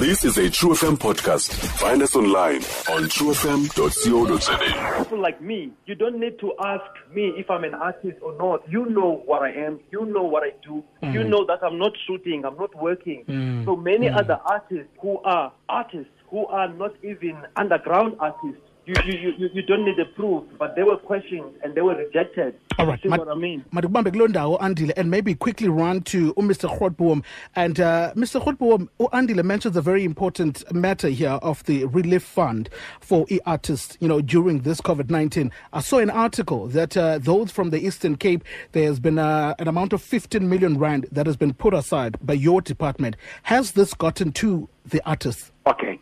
This is a True FM podcast. Find us online on truefm.co.za. people like me, you don't need to ask me if I'm an artist or not. You know what I am. You know what I do. You mm. know that I'm not shooting. I'm not working. Mm. So many mm. other artists who are artists who are not even underground artists. You, you, you, you don't need the proof, but they were questioned and they were rejected. All right, See ma- what I mean? Madikubambe kulo Andile and maybe quickly run to uh, Mr. Grootboom and uh, Mr. Grootboom Andile mentions a very important matter here of the relief fund for e-artists you know during this COVID-19 I saw an article that uh, those from the Eastern Cape there has been uh, an amount of 15 million rand that has been put aside by your department has this gotten to the artists Okay.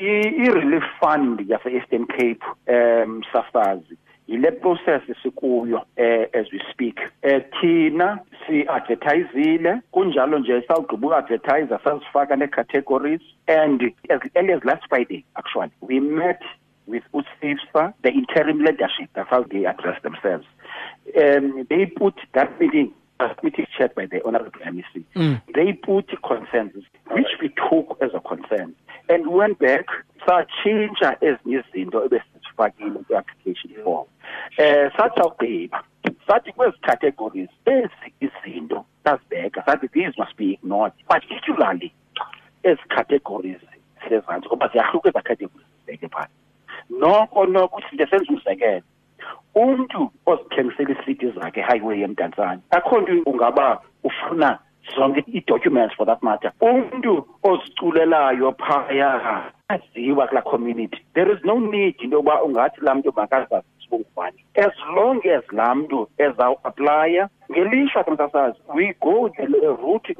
I-relief fund yase-Eastern Cape um safazi yile process sikuyo eh, as we speak eh thina si-advertisile kunjalo nje sawugqiba uadvertise sazifaka nee-categories and as early as last friday actually we met with USIFSA, the interim leadership, that's how they address themselves. Um, they put that meeting, that meeting chaired by the Honorable MEC, they put consensus, which we took as a concern. And we went back, change ezinye izinto ebesizifakile kwi-application form. Um sathi awugqiba sathi kwezi categories ezi izinto sazibeka sathi these must be ignored particularly ezi categories sezantsi ngoba ziyahluka eza categories zibeke phana noko noko uthi ndesenza umzekelo umntu ozithengisela iisidi zakhe highway emdantsane akho nto ungaba ufuna zonke ii-documents for that matter. Umntu oziculelayo phaya aziwa kulaa community. There is no need into yokuba ungathi laa mntu makazazi sibungubani as long as laa mntu ezawuaplaya ngelishwa ke msasazi we go the route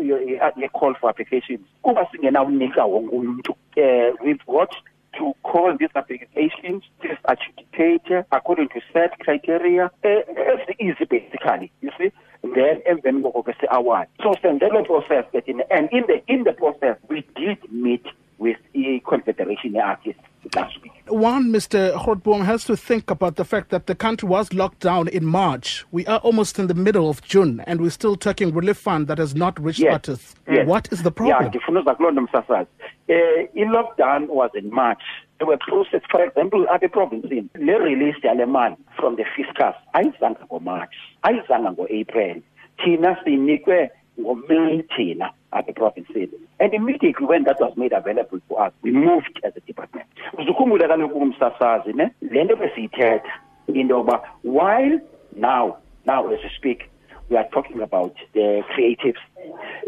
ye-call for applications. Kuba singenawunika wonke umntu. Um we've got to call these applications, this adjudicator according to set criteria. Uh, it's easy basically, you see. Then and then award. So send the process in and in the in the process we did meet with the Confederation of Artists last week. One, Mr. Grootboom has to think about the fact that the country was locked down in March. We are almost in the middle of June, and we're still talking relief fund that has not reached Yes. artists. Yes. What is the problem? ndifuna uza kuloo nto msasazi. Uh, i-lockdown was in March. There were process, for example, apha eprovinsini, le release yale mali from the fiscus ayizanga ngoMarch, ayizanga ngo-April. Thina sinikwe ngoMay thina apha eprovinsini. And immediately when that was made available to us, we moved as a department. Uzukhumbule kaloku umsasazi ne, le nto besiyithetha into yokuba while now, now as we speak, we are talking about the creatives.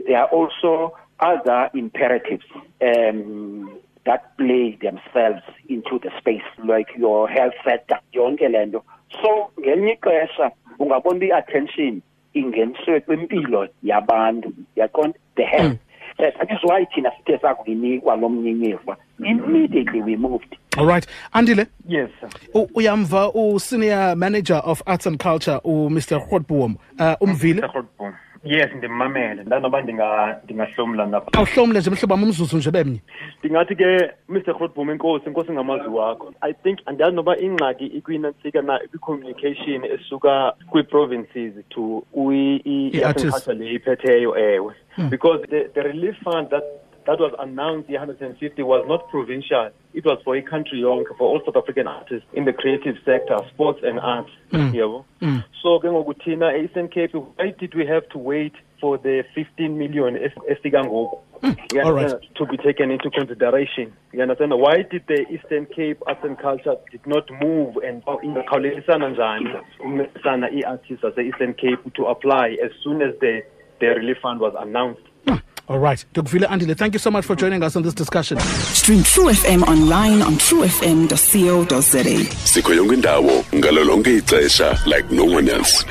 There are also other imperatives um, that play themselves into the space, like your health sector, yonke le nto. So ngelinye ixesha ungabona i-attention ingeniswe kwimpilo yabantu. Yaqonda the health. Uh, that is why thina sithe sakuyinikwa lo mnyinyiva immediately we moved. All right. Andile, Yes, sir. u- uyamva u-senior manager of arts and culture, u-Mr. Grootboom, uh, umvile. Grootboom. yes ndimamele ndanoba ndinga- ndingahlomla napha awuhlomle nje mhlobo wami umzuzu nje bemnye ndingathi ke mr grootboom inkosi inkosi ngamazwi wakho i think andiyazi noba ingxaki ikwinantsika na ikwi-communication esuka kwii-provinces to I-artists. i-agriculture le iphetheyo ewe because the, the relief fund that that was announced the 150 was not provincial it was for i-country yonke for all south african artists in the creative sector sports and arts mm. yabo mm. so ke ngoku thina e-eastern cape why did we have to wait for the 15 million es- efika ngoku mm. You all right. to be taken into consideration. You understand? Why did the Eastern Cape Arts and Culture did not move and ingakhawulezisana njani uncedisana ii-artists zase-Eastern Cape to apply as soon as the, the relief fund was announced? All right. Ndikuvile andile thank you so much for joining us on this discussion. Stream True FM online on truefm.co.za. sikho yonke indawo ngalo ixesha like no one else